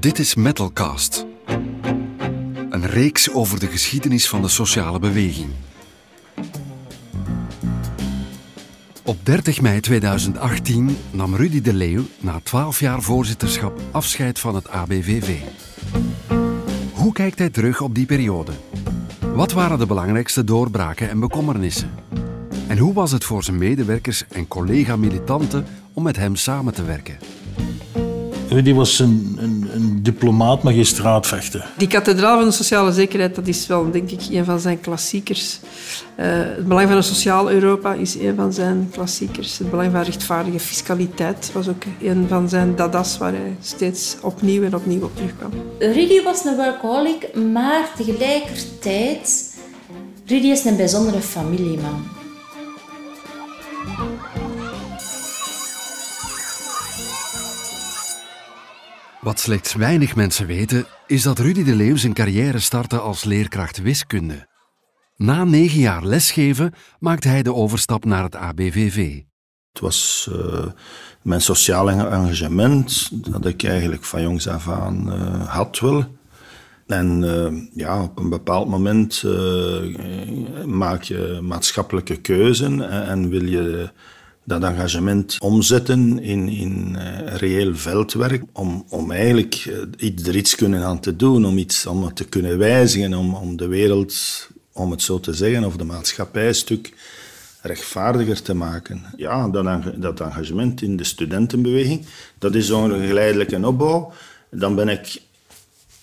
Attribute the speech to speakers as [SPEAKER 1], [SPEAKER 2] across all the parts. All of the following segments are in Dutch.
[SPEAKER 1] Dit is Metalcast. Een reeks over de geschiedenis van de sociale beweging. Op 30 mei 2018 nam Rudy de Leeuw na 12 jaar voorzitterschap afscheid van het ABVV. Hoe kijkt hij terug op die periode? Wat waren de belangrijkste doorbraken en bekommernissen? En hoe was het voor zijn medewerkers en collega-militanten om met hem samen te werken?
[SPEAKER 2] Rudy was een, diplomaat, magistraat vechten.
[SPEAKER 3] Die kathedraal van de sociale zekerheid, dat is wel, denk ik, een van zijn klassiekers. Uh, het belang van een sociaal Europa is een van zijn klassiekers. Het belang van rechtvaardige fiscaliteit was ook een van zijn dadas waar hij steeds opnieuw en opnieuw op terugkwam.
[SPEAKER 4] Rudy was een workaholic, maar tegelijkertijd... Rudy is een bijzondere familieman.
[SPEAKER 1] Wat slechts weinig mensen weten, is dat Rudy de Leeuw zijn carrière startte als leerkracht wiskunde. Na negen jaar lesgeven maakte hij de overstap naar het ABVV.
[SPEAKER 2] Het was uh, mijn sociaal engagement dat ik eigenlijk van jongs af aan uh, had wel. En uh, ja, op een bepaald moment maak je maatschappelijke keuzen en wil je dat engagement omzetten in, in uh, reëel veldwerk, om, om eigenlijk uh, er iets kunnen aan te doen, om, iets, om het te kunnen wijzigen, om, om de wereld, om het zo te zeggen, of de maatschappij stuk rechtvaardiger te maken. Ja, dat, dat engagement in de studentenbeweging, dat is zo'n geleidelijke opbouw. Dan ben ik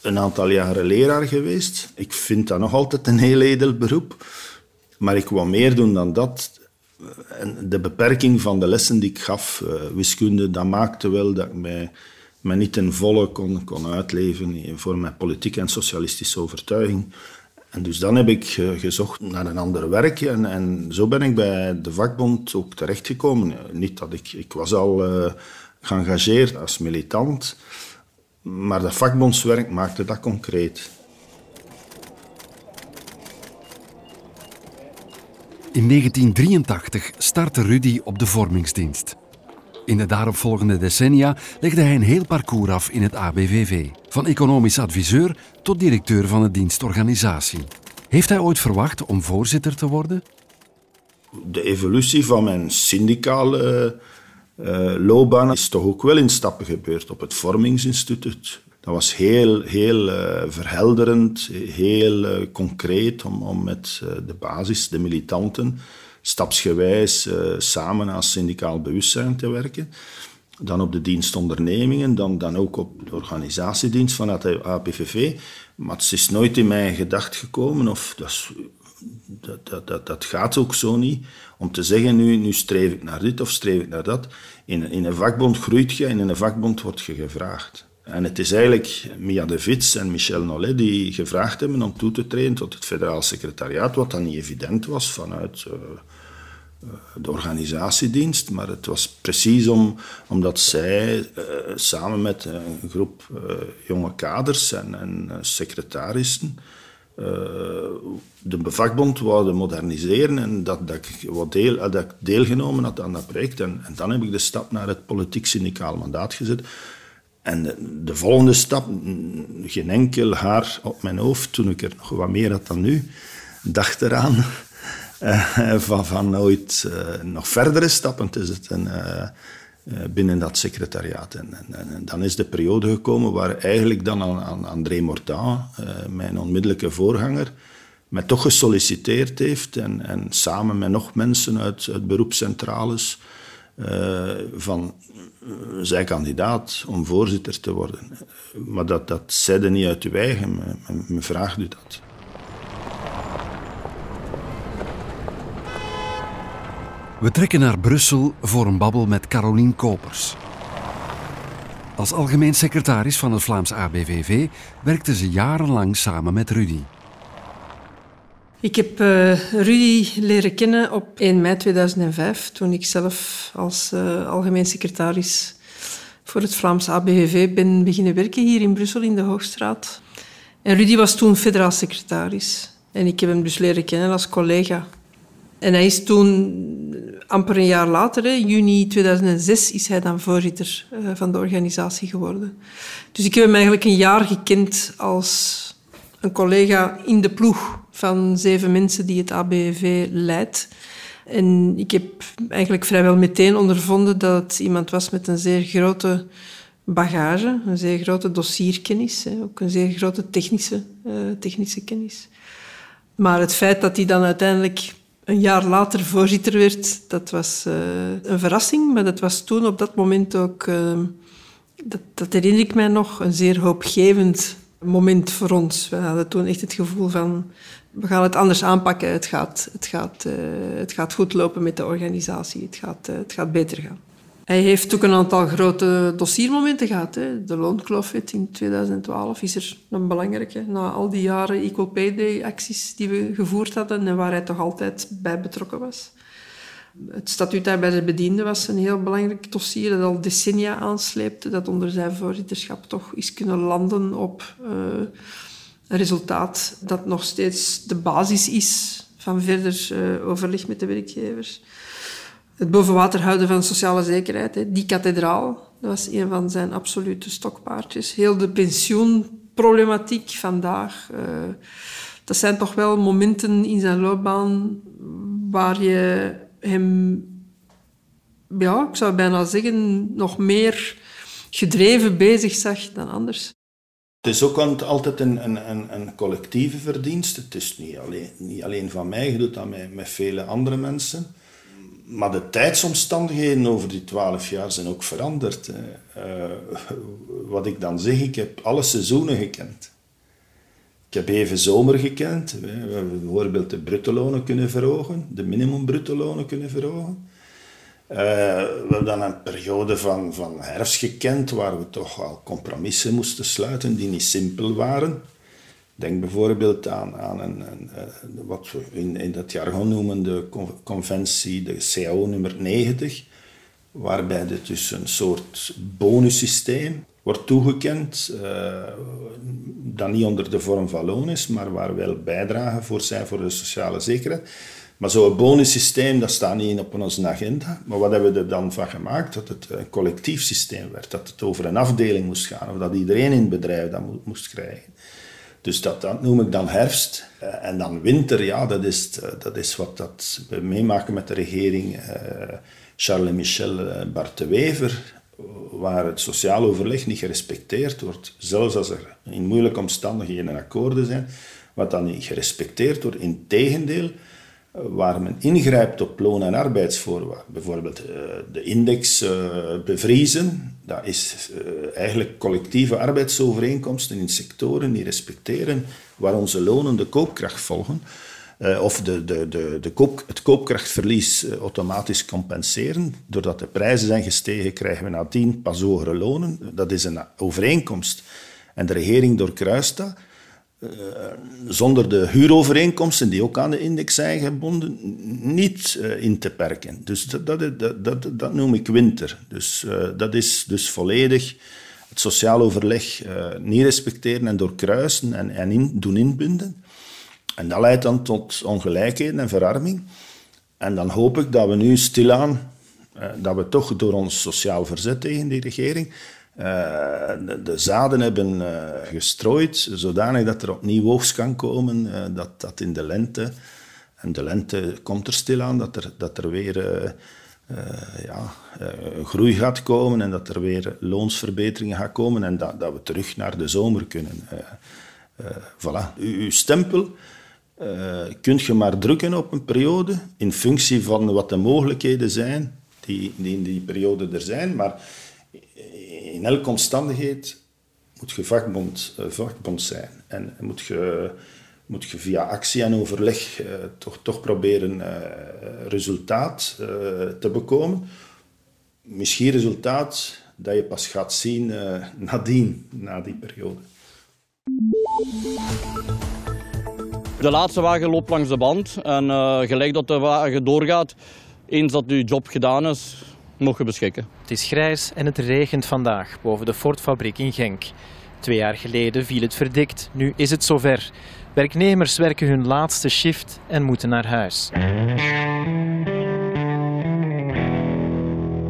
[SPEAKER 2] een aantal jaren leraar geweest. Ik vind dat nog altijd een heel edel beroep. Maar ik wou meer doen dan dat en de beperking van de lessen die ik gaf, uh, wiskunde, dat maakte wel dat ik mij, mij niet ten volle kon, kon uitleven voor mijn politieke en socialistische overtuiging. En dus dan heb ik gezocht naar een ander werk en, en zo ben ik bij de vakbond ook terechtgekomen. Niet dat ik, ik was al uh, geëngageerd als militant, maar dat vakbondswerk maakte dat concreet.
[SPEAKER 1] In 1983 startte Rudy op de vormingsdienst. In de daaropvolgende decennia legde hij een heel parcours af in het ABVV. Van economisch adviseur tot directeur van de dienstorganisatie. Heeft hij ooit verwacht om voorzitter te worden?
[SPEAKER 2] De evolutie van mijn syndicale uh, loopbaan is toch ook wel in stappen gebeurd. Op het Vormingsinstituut dat was heel, heel uh, verhelderend, heel uh, concreet om, om met uh, de basis, de militanten, stapsgewijs samen als syndicaal bewustzijn te werken. Dan op de dienstondernemingen, dan, dan ook op de organisatiedienst van het APVV. Maar het is nooit in mijn gedacht gekomen, of dat, dat, dat, dat, gaat ook zo niet, om te zeggen nu, nu streef ik naar dit of streef ik naar dat. In, in een vakbond groeit je en in een vakbond wordt je gevraagd. En het is eigenlijk Mia de Vits en Michel Nollet die gevraagd hebben om toe te treden tot het federaal secretariaat, wat dan niet evident was vanuit uh, de organisatiedienst. Maar het was precies om, omdat zij uh, samen met een groep uh, jonge kaders en, en secretarissen de vakbond wouden moderniseren en dat, dat, ik wat deel, dat ik deelgenomen had aan dat project. En, en dan heb ik de stap naar het politiek-syndicaal mandaat gezet. En de, volgende stap, geen enkel haar op mijn hoofd, toen ik er nog wat meer had dan nu, dacht eraan uh, van, van ooit uh, nog verdere stappen te zetten uh, binnen dat secretariaat. En, dan is de periode gekomen waar eigenlijk dan aan, André Mortain, mijn onmiddellijke voorganger, mij toch gesolliciteerd heeft en, en samen met nog mensen uit, uit beroepscentrales van eh, zij kandidaat om voorzitter te worden. Maar dat, dat niet uit uw eigen, me vraagt u dat.
[SPEAKER 1] We trekken naar Brussel voor een babbel met Carolien Kopers. Als algemeen secretaris van het Vlaams ABVV werkte ze jarenlang samen met Rudy.
[SPEAKER 3] Ik heb uh, Rudy leren kennen op 1 mei 2005, toen ik zelf als uh, algemeen secretaris voor het Vlaams ABVV ben beginnen werken hier in Brussel in de Hoogstraat. En Rudy was toen federaal secretaris. En ik heb hem dus leren kennen als collega. En hij is toen, amper een jaar later, in juni 2006, is hij dan voorzitter uh, van de organisatie geworden. Dus ik heb hem eigenlijk een jaar gekend als een collega in de ploeg van zeven mensen die het ABV leidt. En ik heb eigenlijk vrijwel meteen ondervonden dat het iemand was met een zeer grote bagage, een zeer grote dossierkennis, ook een zeer grote technische, uh, technische kennis. Maar het feit dat hij dan uiteindelijk een jaar later voorzitter werd, dat was uh, een verrassing. Maar dat was toen op dat moment ook, uh, dat, dat herinner ik mij nog, een zeer hoopgevend moment voor ons. We hadden toen echt het gevoel van, we gaan het anders aanpakken. Het gaat, het gaat, uh, het gaat goed lopen met de organisatie. Het gaat, uh, het gaat beter gaan. Hij heeft ook een aantal grote dossiermomenten gehad. Hè. De loonklofwet in 2012 is er een belangrijke. Na al die jaren Equal Pay Day acties die we gevoerd hadden en waar hij toch altijd bij betrokken was. Het statuut bij de bedienden was een heel belangrijk dossier dat al decennia aansleepte, dat onder zijn voorzitterschap toch is kunnen landen op uh, resultaat dat nog steeds de basis is van verder uh, overleg met de werkgevers. Het bovenwater houden van sociale zekerheid, hè. die kathedraal, dat was een van zijn absolute stokpaardjes. Heel de pensioenproblematiek vandaag, uh, dat zijn toch wel momenten in zijn loopbaan waar je hem, ja, ik zou bijna zeggen, nog meer gedreven bezig zag dan anders.
[SPEAKER 2] Het is ook altijd een, een, een, collectieve verdienste. Het is niet alleen, niet alleen van mij, je doet dat met, met vele andere mensen. Maar de tijdsomstandigheden over die twaalf jaar zijn ook veranderd. Uh, wat ik dan zeg, ik heb alle seizoenen gekend. Ik heb even zomer gekend. We hebben bijvoorbeeld de bruttolonen kunnen verhogen, de minimumbrutolonen kunnen verhogen. Uh, we hebben dan een periode van, van herfst gekend waar we toch al compromissen moesten sluiten die niet simpel waren. Denk bijvoorbeeld aan, aan een, eh, wat we in, in dat jargon noemen de conventie, de CAO nummer 90, waarbij er dus een soort bonussysteem wordt toegekend, uh, dat niet onder de vorm van loon is, maar waar wel bijdragen voor zijn voor de sociale zekerheid. Maar zo'n bonussysteem, dat staat niet op onze agenda. Maar wat hebben we er dan van gemaakt? Dat het een collectief systeem werd, dat het over een afdeling moest gaan, of dat iedereen in het bedrijf dat moest krijgen. Dus dat, noem ik dan herfst. Uh, en dan winter, ja, dat is, uh, dat is wat dat we meemaken met de regering Charles Michel Bart de Wever waar het sociaal overleg niet gerespecteerd wordt, zelfs als er in moeilijke omstandigheden akkoorden zijn, wat dan niet gerespecteerd wordt. Integendeel, waar men ingrijpt op loon- en arbeidsvoorwaarden, bijvoorbeeld eh, de index eh, bevriezen, dat is eh, eigenlijk collectieve arbeidsovereenkomsten in sectoren die respecteren waar onze lonen de koopkracht volgen. Of de, de, de, de koop, het koopkrachtverlies automatisch compenseren. Doordat de prijzen zijn gestegen, krijgen we nadien pas hogere lonen. Dat is een overeenkomst. En de regering doorkruist dat. Uh, zonder de huurovereenkomsten, die ook aan de index zijn gebonden, niet in te perken. Dus dat, dat, dat, dat, noem ik winter. Dus dat is dus volledig het sociaal overleg niet respecteren en doorkruisen en, en in, doen inbinden. En dat leidt dan tot ongelijkheden en verarming. En dan hoop ik dat we nu stilaan, eh, dat we toch door ons sociaal verzet tegen die regering, eh, de, de, zaden hebben uh, gestrooid, zodanig dat er opnieuw oogst kan komen, uh, dat, dat in de lente, en de lente komt er stilaan, dat er, dat er weer ja, groei gaat komen en dat er weer loonsverbeteringen gaan komen en dat, dat we terug naar de zomer kunnen. voilà. Uw stempel kunt je maar drukken op een periode in functie van wat de mogelijkheden zijn die, die in die periode er zijn. Maar in elke omstandigheid moet je vakbond, uh, vakbond zijn. En moet je, moet je via actie en overleg uh, toch, toch proberen resultaat te bekomen. Misschien resultaat dat je pas gaat zien nadien, na die periode.
[SPEAKER 5] De laatste wagen loopt langs de band en gelijk dat de wagen doorgaat, eens dat uw job gedaan is, mocht je beschikken.
[SPEAKER 6] Het is grijs en het regent vandaag boven de Ford-fabriek in Genk. Twee jaar geleden viel het verdikt, nu is het zover. Werknemers werken hun laatste shift en moeten naar huis.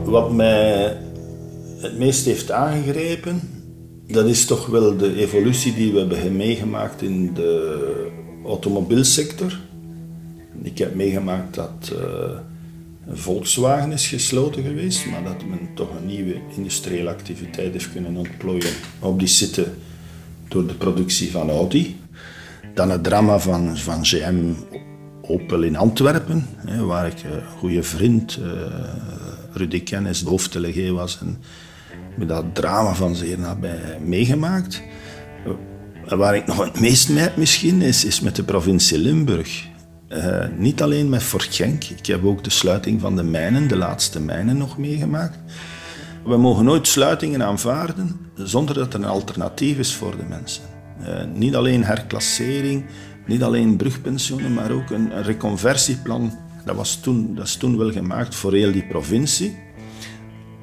[SPEAKER 2] Wat mij het meest heeft aangegrepen, dat is toch wel de evolutie die we hebben meegemaakt in de automobielsector. Ik heb meegemaakt dat uh, Volkswagen is gesloten geweest, maar dat men toch een nieuwe industriële activiteit heeft kunnen ontplooien op die site door de productie van Audi. Dan het drama van, van GM Opel in Antwerpen, waar ik een goede vriend, uh, Rudy Kennis, de hoofddelegé was. En met dat drama van zeer nabij meegemaakt. Waar ik nog het meest mee heb misschien, is, is met de provincie Limburg. Uh, niet alleen met Fort Genk, ik heb ook de sluiting van de mijnen, de laatste mijnen, nog meegemaakt. We mogen nooit sluitingen aanvaarden zonder dat er een alternatief is voor de mensen. Uh, niet alleen herklassering, niet alleen brugpensioenen, maar ook een, een reconversieplan. Dat, was toen, dat is toen wel gemaakt voor heel die provincie.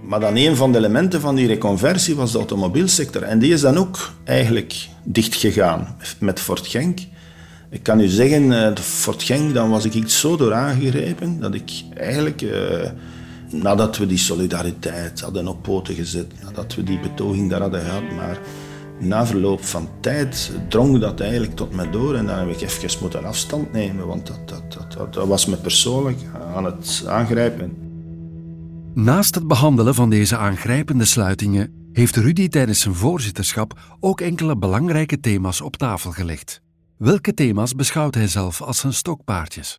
[SPEAKER 2] Maar dan een van de elementen van die reconversie was de automobielsector. En die is dan ook eigenlijk dichtgegaan met Fort Genk. Ik kan u zeggen, eh, de Genk, dan was ik iets zo door aangegrepen dat ik eigenlijk, eh, nadat we die solidariteit hadden op poten gezet, nadat we die betoging daar hadden gehad, maar na verloop van tijd drong dat eigenlijk tot me door en dan heb ik even moeten afstand nemen, want dat, dat, dat, dat was me persoonlijk aan het aangrijpen.
[SPEAKER 1] Naast het behandelen van deze aangrijpende sluitingen heeft Rudy tijdens zijn voorzitterschap ook enkele belangrijke thema's op tafel gelegd. Welke thema's beschouwt hij zelf als zijn stokpaardjes?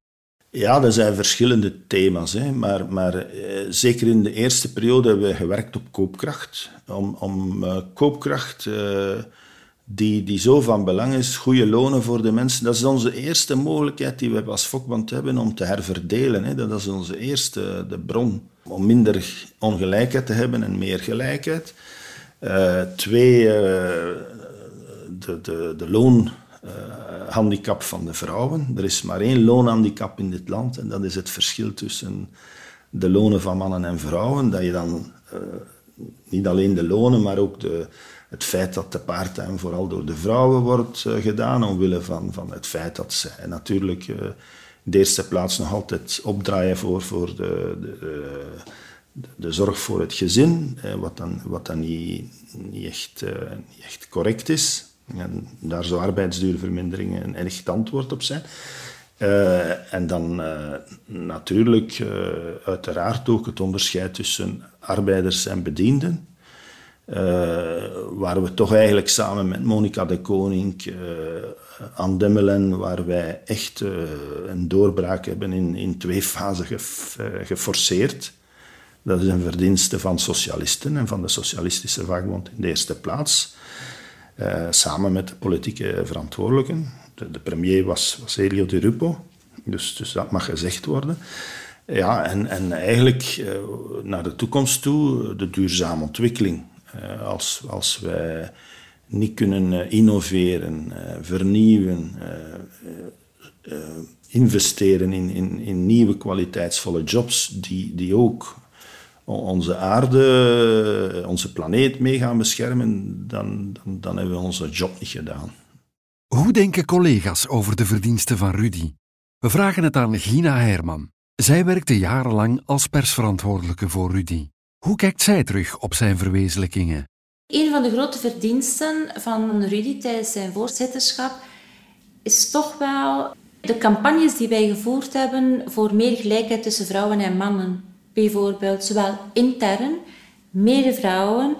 [SPEAKER 2] Ja, er zijn verschillende thema's. Hè. Maar, maar eh, zeker in de eerste periode hebben we gewerkt op koopkracht. Om, om uh, koopkracht uh, die, die zo van belang is, goede lonen voor de mensen. Dat is onze eerste mogelijkheid die we als Fokband hebben om te herverdelen. Hè. Dat is onze eerste de bron om minder ongelijkheid te hebben en meer gelijkheid. Twee, de, de, de loon handicap van de vrouwen. Er is maar één loonhandicap in dit land en dat is het verschil tussen de lonen van mannen en vrouwen. Dat je dan uh, niet alleen de lonen, maar ook de, het feit dat de paarttuin vooral door de vrouwen wordt uh, gedaan, omwille van, van het feit dat zij natuurlijk in de eerste plaats nog altijd opdraaien voor, voor de, de, de, de zorg voor het gezin, wat dan, wat dan niet, niet, echt, niet echt correct is. En daar zou arbeidsduurvermindering een echt antwoord op zijn. Uh, en dan uh, natuurlijk uh, uiteraard ook het onderscheid tussen arbeiders en bedienden. waar we toch eigenlijk samen met Monica de Koning aan Demmelen, waar wij echt een doorbraak hebben in, in twee fasen geforceerd. Dat is een verdienste van socialisten en van de Socialistische Vakbond in de eerste plaats. Uh, samen met de politieke verantwoordelijken. De, premier was, was Elio Rupo, dus, dus dat mag gezegd worden. Ja, en, en eigenlijk uh, naar de toekomst toe, de duurzame ontwikkeling. Uh, als, als wij niet kunnen innoveren, vernieuwen, investeren in, in, in nieuwe kwaliteitsvolle jobs die, die ook onze aarde, onze planeet mee gaan beschermen, dan, dan, dan hebben we onze job niet gedaan.
[SPEAKER 1] Hoe denken collega's over de verdiensten van Rudy? We vragen het aan Gina Herman. Zij werkte jarenlang als persverantwoordelijke voor Rudy. Hoe kijkt zij terug op zijn verwezenlijkingen?
[SPEAKER 4] Een van de grote verdiensten van Rudy tijdens zijn voorzitterschap is toch wel de campagnes die wij gevoerd hebben voor meer gelijkheid tussen vrouwen en mannen bijvoorbeeld, zowel intern, meer vrouwen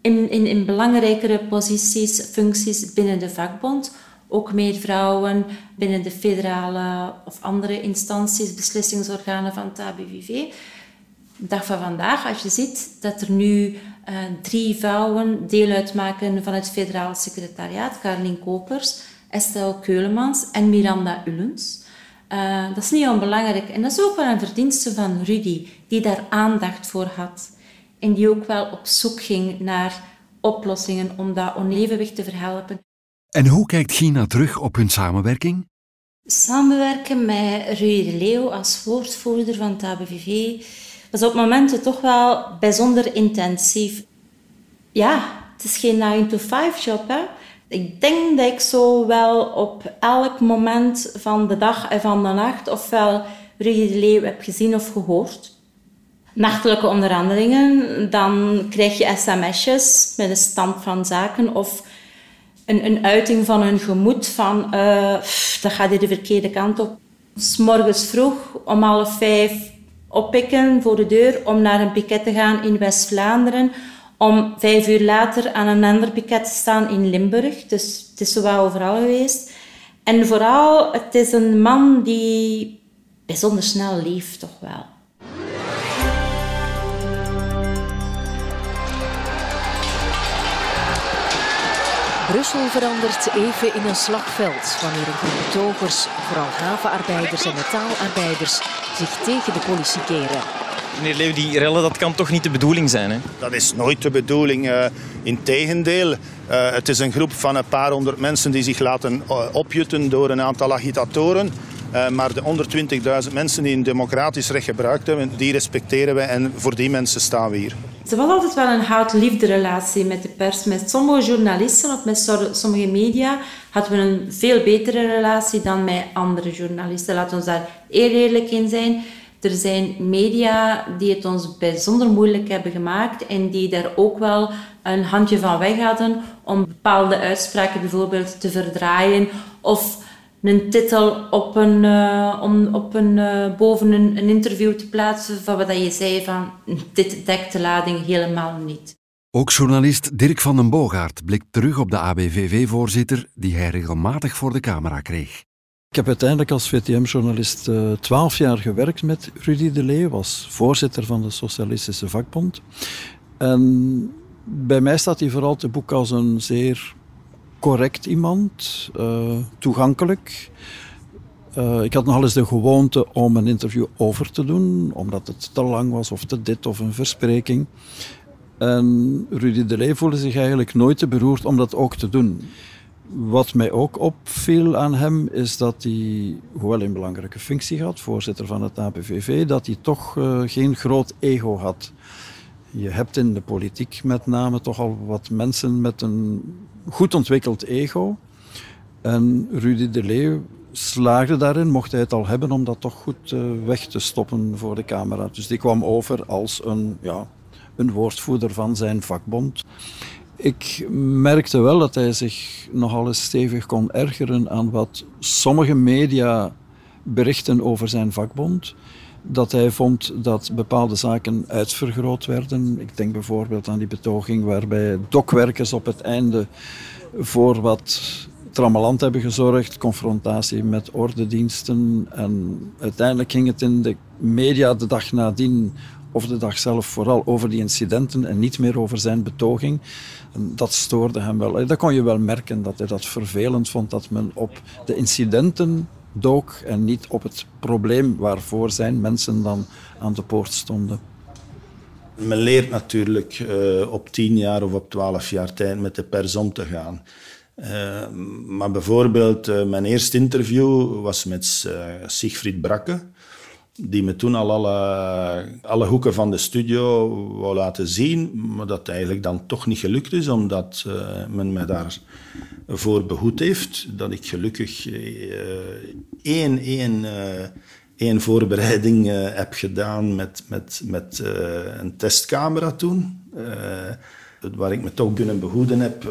[SPEAKER 4] in, in, in belangrijkere posities, functies binnen de vakbond, ook meer vrouwen binnen de federale of andere instanties, beslissingsorganen van het ABVV. dag van vandaag, als je ziet dat er nu uh, drie vrouwen deel uitmaken van het federaal secretariaat, Karlien Kopers, Estelle Keulemans en Miranda Ullens. Uh, dat is niet onbelangrijk. En dat is ook wel een verdienste van Rudy, die daar aandacht voor had. En die ook wel op zoek ging naar oplossingen om dat onevenwicht te verhelpen.
[SPEAKER 1] En hoe kijkt Gina terug op hun samenwerking?
[SPEAKER 4] Samenwerken met Rudy de Leeuw als woordvoerder van het ABVV was op momenten toch wel bijzonder intensief. Ja, het is geen 9-to-5 job, hè. Ik denk dat ik zo wel op elk moment van de dag en van de nacht ofwel Rudy de Leeuw heb gezien of gehoord. Nachtelijke onderhandelingen, dan krijg je sms'jes met een stand van zaken of een, een uiting van hun gemoed van uh, dat gaat hier de verkeerde kant op. S morgens vroeg om half vijf oppikken voor de deur om naar een piket te gaan in West-Vlaanderen. Om vijf uur later aan een ander piket te staan in Limburg. Dus het is zowel overal geweest. En vooral, het is een man die bijzonder snel leeft, toch wel.
[SPEAKER 7] Brussel verandert even in een slagveld wanneer een groep betogers, vooral havenarbeiders en metaalarbeiders, zich tegen de politie keren.
[SPEAKER 6] Meneer Leeuw, die rellen, dat kan toch niet de bedoeling zijn? Hè?
[SPEAKER 2] Dat is nooit de bedoeling. Uh, Integendeel, uh, het is een groep van een paar honderd mensen die zich laten uh, opjutten door een aantal agitatoren. Uh, maar de 120.000 mensen die een democratisch recht gebruikt hebben, die respecteren we en voor die mensen staan we hier.
[SPEAKER 4] Ze was altijd wel een haat-liefde relatie met de pers. Met sommige journalisten of met sommige media hadden we een veel betere relatie dan met andere journalisten. Laten we daar eerlijk in zijn. Er zijn media die het ons bijzonder moeilijk hebben gemaakt en die daar ook wel een handje van weg hadden om bepaalde uitspraken bijvoorbeeld te verdraaien of een titel op een, uh, om op een, uh, boven een, een, interview te plaatsen van wat je zei van dit dekt de lading helemaal niet.
[SPEAKER 1] Ook journalist Dirk van den Boogaard blikt terug op de ABVV-voorzitter die hij regelmatig voor de camera kreeg.
[SPEAKER 8] Ik heb uiteindelijk als VTM-journalist uh, twaalf jaar gewerkt met Rudy de Leeuw, was voorzitter van de Socialistische Vakbond. En bij mij staat hij vooral te boek als een zeer correct iemand, uh, toegankelijk. Uh, ik had nogal eens de gewoonte om een interview over te doen, omdat het te lang was of te dit of een verspreking. En Rudy de Leeuw voelde zich eigenlijk nooit te beroerd om dat ook te doen. Wat mij ook opviel aan hem is dat hij, hoewel een belangrijke functie had, voorzitter van het APVV, dat hij toch uh, geen groot ego had. Je hebt in de politiek met name toch al wat mensen met een goed ontwikkeld ego. En Rudy de Leeuw slaagde daarin, mocht hij het al hebben, om dat toch goed uh, weg te stoppen voor de camera. Dus die kwam over als een, ja, een woordvoerder van zijn vakbond. Ik merkte wel dat hij zich nogal eens stevig kon ergeren aan wat sommige media berichten over zijn vakbond. Dat hij vond dat bepaalde zaken uitvergroot werden. Ik denk bijvoorbeeld aan die betoging waarbij dokwerkers op het einde voor wat trammeland hebben gezorgd, confrontatie met ordediensten. En uiteindelijk ging het in de media de dag nadien of de dag zelf vooral over die incidenten en niet meer over zijn betoging. Dat stoorde hem wel. Dat kon je wel merken dat hij dat vervelend vond dat men op de incidenten dook en niet op het probleem waarvoor zijn mensen dan aan de poort stonden.
[SPEAKER 2] Men leert natuurlijk uh, op tien jaar of op twaalf jaar tijd met de pers om te gaan. Uh, maar bijvoorbeeld, uh, mijn eerste interview was met Siegfried Brakke die me toen al alle, alle hoeken van de studio wou laten zien, maar dat eigenlijk dan toch niet gelukt is, omdat uh, men me daarvoor behoed heeft. Dat ik gelukkig uh, één, één, uh, één voorbereiding heb gedaan met, met, met een testcamera toen, waar ik me toch binnen behoeden heb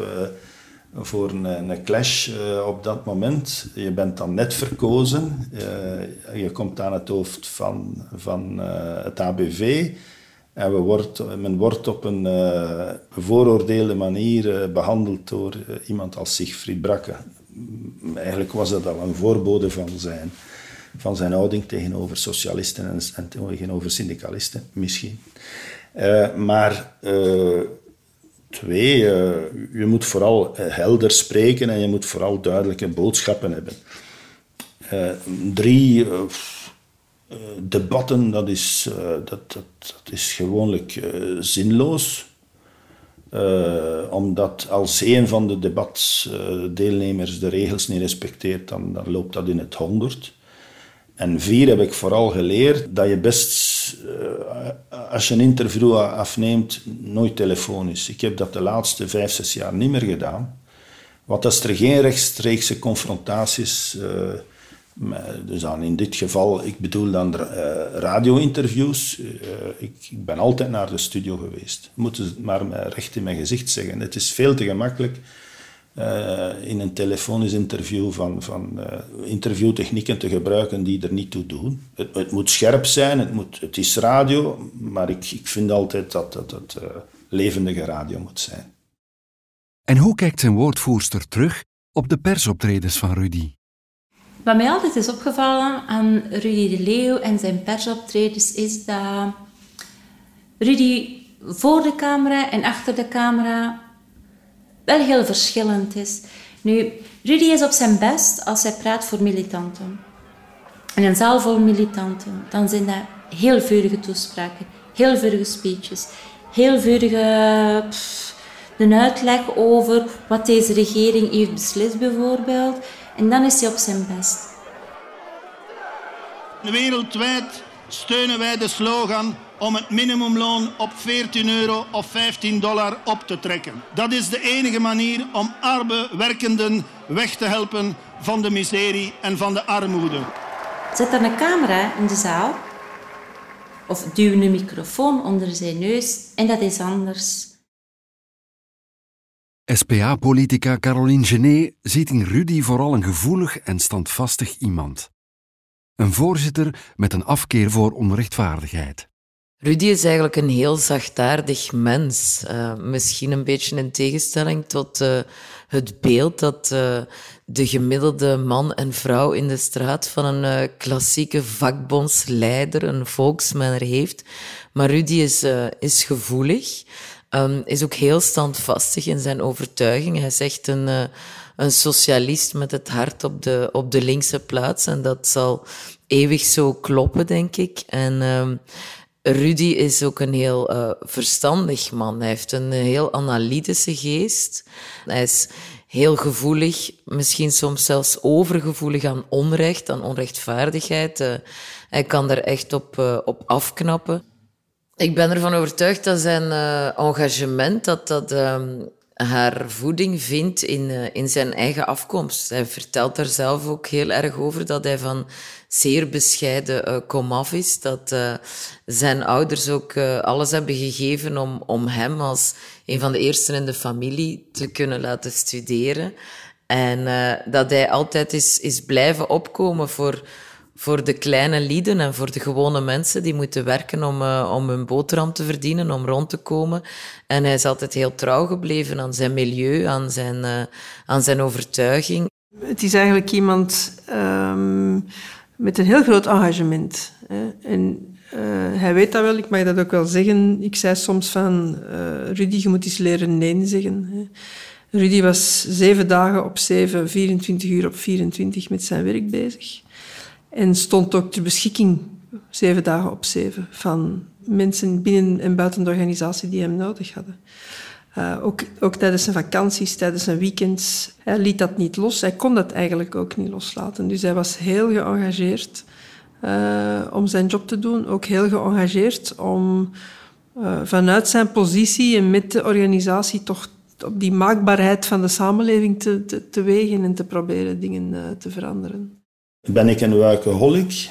[SPEAKER 2] voor een, een clash uh, op dat moment. Je bent dan net verkozen. Uh, je komt aan het hoofd van, van uh, het ABV. En we wordt, men wordt op een bevooroordeelde manier behandeld door iemand als Siegfried Brakke. Eigenlijk was dat al een voorbode van zijn, van zijn houding tegenover socialisten en, en tegenover syndicalisten, misschien. maar Twee, uh, je moet vooral eh, helder spreken en je moet vooral duidelijke boodschappen hebben. Uh, drie, debatten, dat is, dat, dat, dat is gewoonlijk zinloos. omdat als een van de debatdeelnemers de regels niet respecteert, dan, dan loopt dat in het honderd. En vier heb ik vooral geleerd dat je best, uh, als je een interview afneemt, nooit telefonisch. Ik heb dat de laatste vijf, zes jaar niet meer gedaan. Wat als er geen rechtstreekse confrontaties... Uh, dus dan in dit geval, ik bedoel dan uh, radio-interviews. Ik, ik, ben altijd naar de studio geweest. Moet het maar recht in mijn gezicht zeggen. Het is veel te gemakkelijk uh, in een telefonisch interview van, van interviewtechnieken te gebruiken die er niet toe doen. Het, het moet scherp zijn, het, moet, het is radio, maar ik, ik vind altijd dat, dat het levendige radio moet zijn.
[SPEAKER 1] En hoe kijkt zijn woordvoerster terug op de persoptredens van Rudy?
[SPEAKER 4] Wat mij altijd is opgevallen aan Rudy de Leeuw en zijn persoptredens is dat Rudy voor de camera en achter de camera wel heel verschillend is. Nu, Rudy is op zijn best als hij praat voor militanten. In een zaal vol militanten, dan zijn dat heel vurige toespraken, heel vurige speeches, heel vurige een uitleg over wat deze regering heeft beslist bijvoorbeeld. En dan is hij op zijn best.
[SPEAKER 9] Wereldwijd steunen wij de slogan om het minimumloon op 14 euro of 15 dollar op te trekken. Dat is de enige manier om arme werkenden weg te helpen van de miserie en van de armoede.
[SPEAKER 4] Zet dan een camera in de zaal of duw een microfoon onder zijn neus en dat is anders.
[SPEAKER 1] SPA-politica Caroline Genet ziet in Rudy vooral een gevoelig en standvastig iemand. Een voorzitter met een afkeer voor onrechtvaardigheid.
[SPEAKER 10] Rudy is eigenlijk een heel zachtaardig mens. Uh, misschien een beetje in tegenstelling tot uh, het beeld dat uh, de gemiddelde man en vrouw in de straat van een klassieke vakbondsleider, een volksmanner heeft. Maar Rudy is, is gevoelig. Um, is ook heel standvastig in zijn overtuiging. Hij zegt een, een socialist met het hart op de, op de linkse plaats. En dat zal eeuwig zo kloppen, denk ik. En um, Rudy is ook een heel uh, verstandig man. Hij heeft een heel analytische geest. Hij is heel gevoelig, misschien soms zelfs overgevoelig aan onrecht, aan onrechtvaardigheid. Uh, hij kan er echt op, op afknappen. Ik ben ervan overtuigd dat zijn engagement dat dat um, haar voeding vindt in, uh, in zijn eigen afkomst. Hij vertelt er zelf ook heel erg over dat hij van zeer bescheiden uh, komaf is. Dat zijn ouders ook alles hebben gegeven om, om hem als een van de eersten in de familie te kunnen laten studeren. En dat hij altijd is, is blijven opkomen voor voor de kleine lieden en voor de gewone mensen die moeten werken om, uh, om hun boterham te verdienen, om rond te komen. En hij is altijd heel trouw gebleven aan zijn milieu, aan zijn, uh, aan zijn overtuiging.
[SPEAKER 3] Het is eigenlijk iemand um, met een heel groot engagement. Hè. En uh, hij weet dat wel, ik mag dat ook wel zeggen. Ik zei soms van, Rudy, je moet eens leren nee zeggen. Hè. Rudy was zeven dagen op zeven, 24 uur op 24 met zijn werk bezig. En stond ook ter beschikking zeven dagen op zeven van mensen binnen en buiten de organisatie die hem nodig hadden. Uh, ook, ook tijdens zijn vakanties, tijdens zijn weekends. Hij liet dat niet los. Hij kon dat eigenlijk ook niet loslaten. Dus hij was heel geëngageerd uh, om zijn job te doen. Ook heel geëngageerd om uh, vanuit zijn positie en met de organisatie toch op die maakbaarheid van de samenleving te, te, te wegen en te proberen dingen te veranderen.
[SPEAKER 2] Ben ik een workaholic?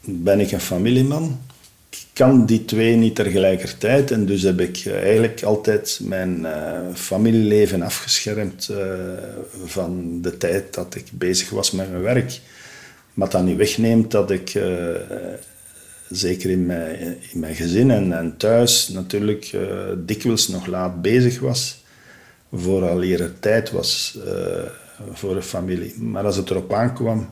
[SPEAKER 2] Ben ik een familieman? Ik kan die twee niet tegelijkertijd en dus heb ik eigenlijk altijd mijn uh, familieleven afgeschermd uh, van de tijd dat ik bezig was met mijn werk. Wat dat niet wegneemt dat ik, zeker in mijn, in mijn gezin en, en thuis, natuurlijk dikwijls nog laat bezig was. Vooral er tijd was voor een familie. Maar als het erop aankwam,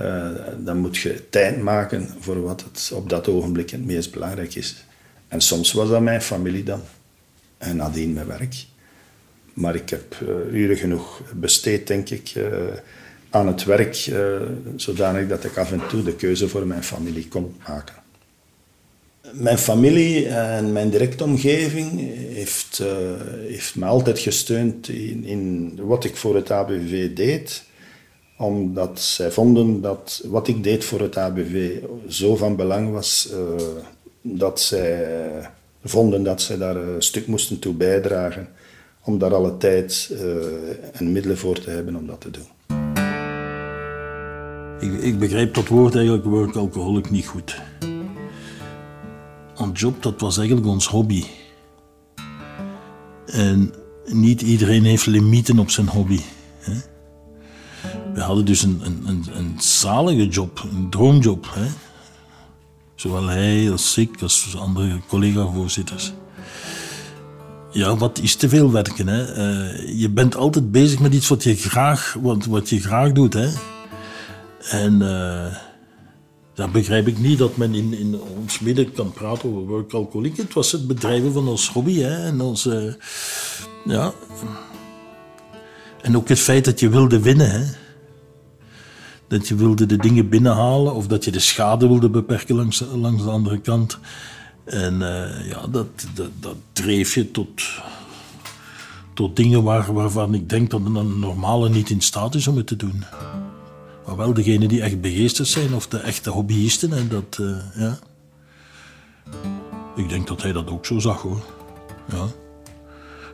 [SPEAKER 2] uh, dan moet je tijd maken voor wat het op dat ogenblik het meest belangrijk is. En soms was dat mijn familie dan. En nadien mijn werk. Maar ik heb uh, uren genoeg besteed, denk ik, uh, aan het werk, zodanig dat ik af en toe de keuze voor mijn familie kon maken. Mijn familie en mijn directe omgeving heeft, uh, heeft me altijd gesteund in, in, wat ik voor het ABV deed. Omdat zij vonden dat wat ik deed voor het ABV zo van belang was uh, dat zij vonden dat zij daar een stuk moesten toe bijdragen om daar alle tijd uh, en middelen voor te hebben om dat te doen.
[SPEAKER 11] Ik, ik begrijp dat woord eigenlijk, workaholic, niet goed. Een job, dat was eigenlijk ons hobby. En niet iedereen heeft limieten op zijn hobby. Hè? We hadden dus een, een, een, zalige job, een droomjob. Hè? Zowel hij als ik, als andere collega-voorzitters. Ja, wat is te veel werken? Hè? Uh, je bent altijd bezig met iets wat je graag, wat, wat je graag doet. Hè? En uh, dan begrijp ik niet dat men in, in ons midden kan praten over workalcoholic. Het was het bedrijven van ons hobby. Hè? En, ons, uh, ja. en ook het feit dat je wilde winnen. Hè? Dat je wilde de dingen binnenhalen of dat je de schade wilde beperken langs, de andere kant. En uh, ja, dat, dat, dat dreef je tot, tot dingen waar, waarvan ik denk dat een normale niet in staat is om het te doen. Maar wel degenen die echt begeesterd zijn of de echte hobbyisten. En dat, uh, ja. Ik denk dat hij dat ook zo zag hoor. Ja.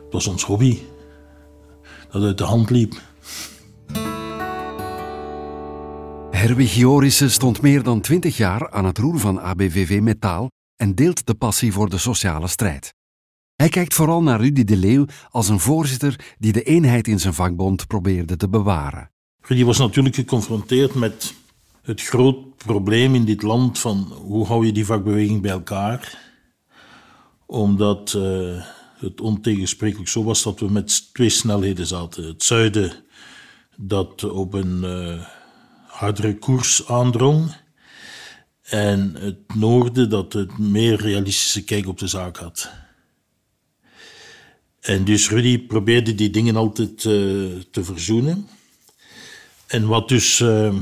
[SPEAKER 11] Het was ons hobby dat uit de hand liep.
[SPEAKER 1] Herwig Jorissen stond meer dan twintig jaar aan het roer van ABVV Metaal en deelt de passie voor de sociale strijd. Hij kijkt vooral naar Rudy de Leeuw als een voorzitter die de eenheid in zijn vakbond probeerde te bewaren.
[SPEAKER 11] Rudy was natuurlijk geconfronteerd met het groot probleem in dit land van hoe hou je die vakbeweging bij elkaar. Omdat uh, het ontegensprekelijk zo was dat we met twee snelheden zaten. Het zuiden dat op een uh, hardere koers aandrong en het noorden dat een meer realistische kijk op de zaak had. En dus Rudy probeerde die dingen altijd uh, te verzoenen. En wat dus, uh,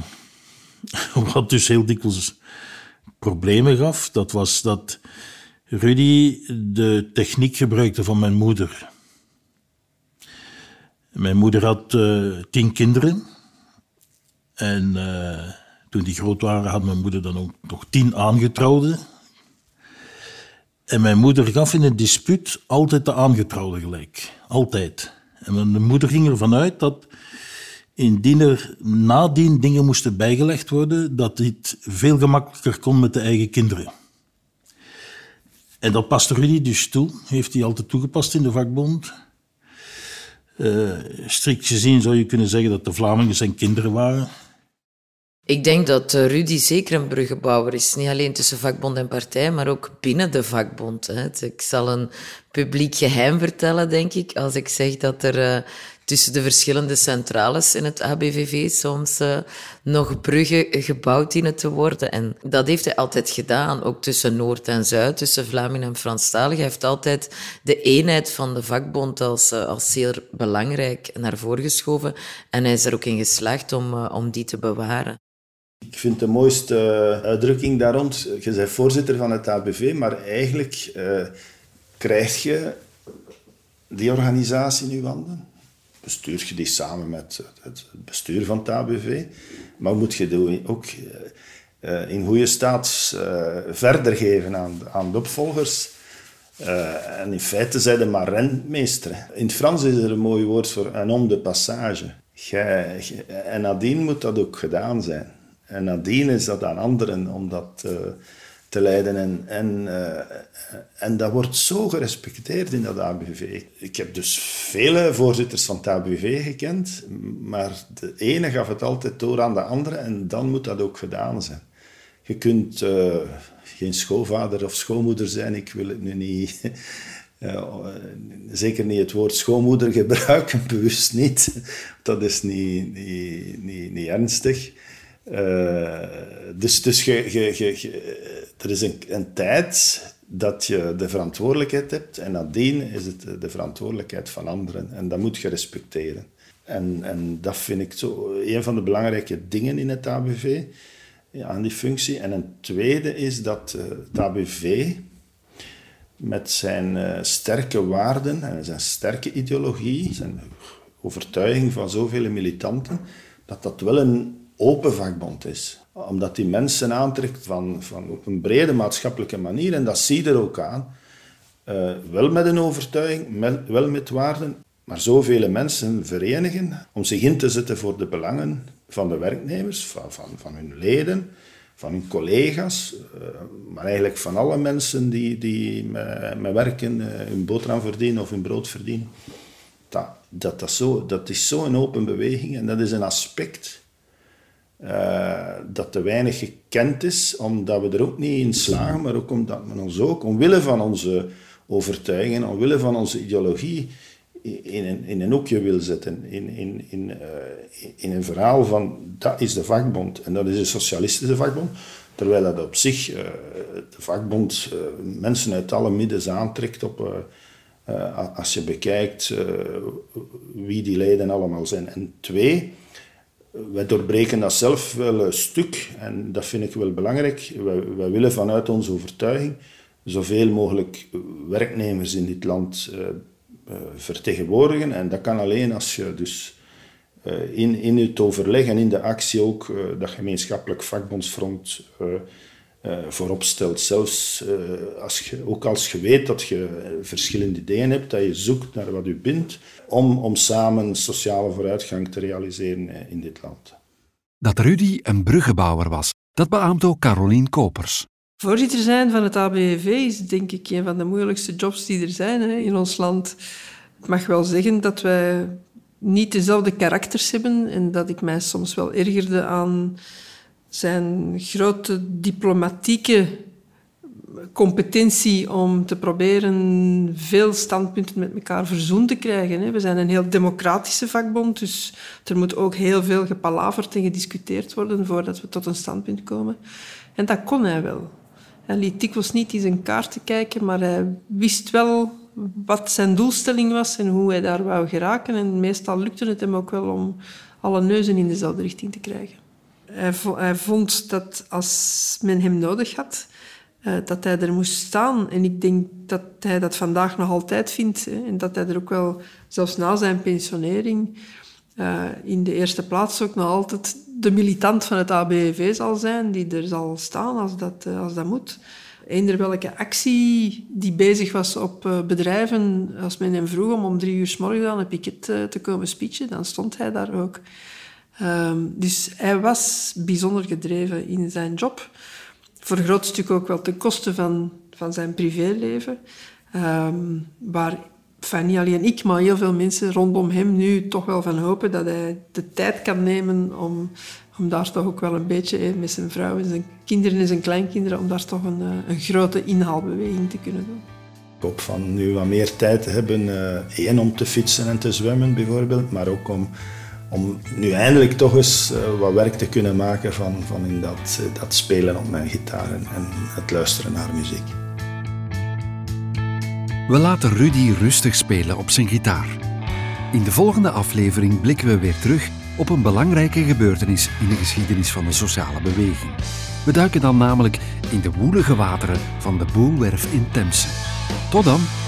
[SPEAKER 11] wat dus heel dikwijls problemen gaf, dat was dat Rudy de techniek gebruikte van mijn moeder. Mijn moeder had uh, tien kinderen. En toen die groot waren, had mijn moeder dan ook nog tien aangetrouwden. En mijn moeder gaf in een dispuut altijd de aangetrouwde gelijk. Altijd. En mijn moeder ging ervan uit dat indien er nadien dingen moesten bijgelegd worden, dat dit veel gemakkelijker kon met de eigen kinderen. En dat paste Rudy dus toe, heeft hij altijd toegepast in de vakbond. Uh, strikt gezien zou je kunnen zeggen dat de Vlamingen zijn kinderen waren.
[SPEAKER 10] Ik denk dat eh, Rudy zeker een bruggenbouwer is. Niet alleen tussen vakbond en partij, maar ook binnen de vakbond. Ik zal een publiek geheim vertellen, denk ik, als ik zeg dat er uh, tussen de verschillende centrales in het ABVV soms uh, nog bruggen gebouwd dienen te worden. En dat heeft hij altijd gedaan, ook tussen Noord en Zuid, tussen Vlamingen en Franstalig. Hij heeft altijd de eenheid van de vakbond als, als zeer belangrijk naar voren geschoven. En hij is er ook in geslaagd om, om die te bewaren.
[SPEAKER 2] Ik vind de mooiste uitdrukking daar rond, je bent voorzitter van het ABV, maar eigenlijk krijg je die organisatie in je handen. Bestuur je die samen met het bestuur van het ABV, maar moet je die ook uh, in goede staat uh, verder geven aan, aan de opvolgers. en in feite zijn de maar rentmeester. In het Frans is er een mooi woord voor een om de passage. Gij, en nadien moet dat ook gedaan zijn. En nadien is dat aan anderen om dat uh, te leiden. En, en, uh, en dat wordt zo gerespecteerd in dat ABV. Ik heb dus vele voorzitters van het ABV gekend, maar de ene gaf het altijd door aan de andere en dan moet dat ook gedaan zijn. Je kunt uh, geen schoonvader of schoonmoeder zijn, ik wil het nu niet... Uh, zeker niet het woord schoonmoeder gebruiken, bewust niet. Dat is niet, niet, niet, niet ernstig. Dus dus je, je, er is een, een, tijd dat je de verantwoordelijkheid hebt en nadien is het de verantwoordelijkheid van anderen. En dat moet je respecteren. En, en dat vind ik zo een van de belangrijke dingen in het ABV, aan die functie. En een tweede is dat uh, het ABV met zijn uh, sterke waarden en zijn sterke ideologie, zijn overtuiging van zoveel militanten, dat dat wel een open vakbond is. Omdat die mensen aantrekt van, van op een brede maatschappelijke manier. En dat zie je er ook aan. Uh, wel met een overtuiging, met, wel met waarden. maar zoveel mensen verenigen om zich in te zetten voor de belangen van de werknemers, van, van, van hun leden, van hun collega's, eh, maar eigenlijk van alle mensen die, die met, werken eh, hun boterham verdienen of hun brood verdienen. Dat, dat, dat, zo, dat is zo'n open beweging en dat is een aspect uh, dat te weinig gekend is, omdat we er ook niet in slagen, maar ook omdat men ons ook, omwille van onze overtuigingen, omwille van onze ideologie, in een, in een hoekje wil zetten. In, in, in, uh, in een verhaal van dat is de vakbond en dat is de socialistische vakbond. Terwijl dat op zich uh, de vakbond mensen uit alle middens aantrekt op, als je bekijkt wie die leden allemaal zijn. En twee, wij doorbreken dat zelf wel een stuk en dat vind ik wel belangrijk. Wij, wij willen vanuit onze overtuiging zoveel mogelijk werknemers in dit land uh, vertegenwoordigen. En dat kan alleen als je dus uh, in, in het overleg en in de actie ook dat gemeenschappelijk vakbondsfront voorop stelt. Zelfs als je, ook als je weet dat je verschillende ideeën hebt, dat je zoekt naar wat u bindt, om, om samen sociale vooruitgang te realiseren in dit land.
[SPEAKER 1] Dat Rudy een bruggenbouwer was, dat beaamt ook Carolien Kopers.
[SPEAKER 3] Voorzitter zijn van het ABV is denk ik een van de moeilijkste jobs die er zijn hè, in ons land. Ik mag wel zeggen dat wij niet dezelfde karakters hebben en dat ik mij soms wel ergerde aan zijn grote diplomatieke competentie om te proberen veel standpunten met elkaar verzoend te krijgen. We zijn een heel democratische vakbond, dus er moet ook heel veel gepalaverd en gediscuteerd worden voordat we tot een standpunt komen. En dat kon hij wel. Hij liet dikwijls niet in zijn kaarten kijken, maar hij wist wel wat zijn doelstelling was en hoe hij daar wou geraken. En meestal lukte het hem ook wel om alle neuzen in dezelfde richting te krijgen. Hij, vond dat als men hem nodig had, eh, dat hij er moest staan. En ik denk dat hij dat vandaag nog altijd vindt. En dat hij er ook wel, zelfs na zijn pensionering, uh, in de eerste plaats ook nog altijd de militant van het ABV zal zijn, die er zal staan als dat, uh, als dat moet. Eender welke actie die bezig was op bedrijven, als men hem vroeg om om drie uur s morgens aan een piket te komen speechen, dan stond hij daar ook. Um, dus hij was bijzonder gedreven in zijn job. Voor een groot stuk ook wel ten koste van, van zijn privéleven. Um, waar enfin, niet alleen ik, maar heel veel mensen rondom hem nu toch wel van hopen dat hij de tijd kan nemen om, om daar toch ook wel een beetje met zijn vrouw en zijn kinderen en zijn kleinkinderen, om daar toch een, eh, een grote inhaalbeweging te kunnen doen.
[SPEAKER 2] Ik hoop van nu wat meer tijd hebben, uh, één om te fietsen en te zwemmen bijvoorbeeld, maar ook om, om nu eindelijk toch eens uh, wat werk te kunnen maken van, van in dat, dat spelen op mijn gitaar en, en het luisteren naar muziek.
[SPEAKER 1] We laten Rudy rustig spelen op zijn gitaar. In de volgende aflevering blikken we weer terug op een belangrijke gebeurtenis in de geschiedenis van de sociale beweging. We duiken dan namelijk in de woelige wateren van de Boelwerf in Temse. Tot dan!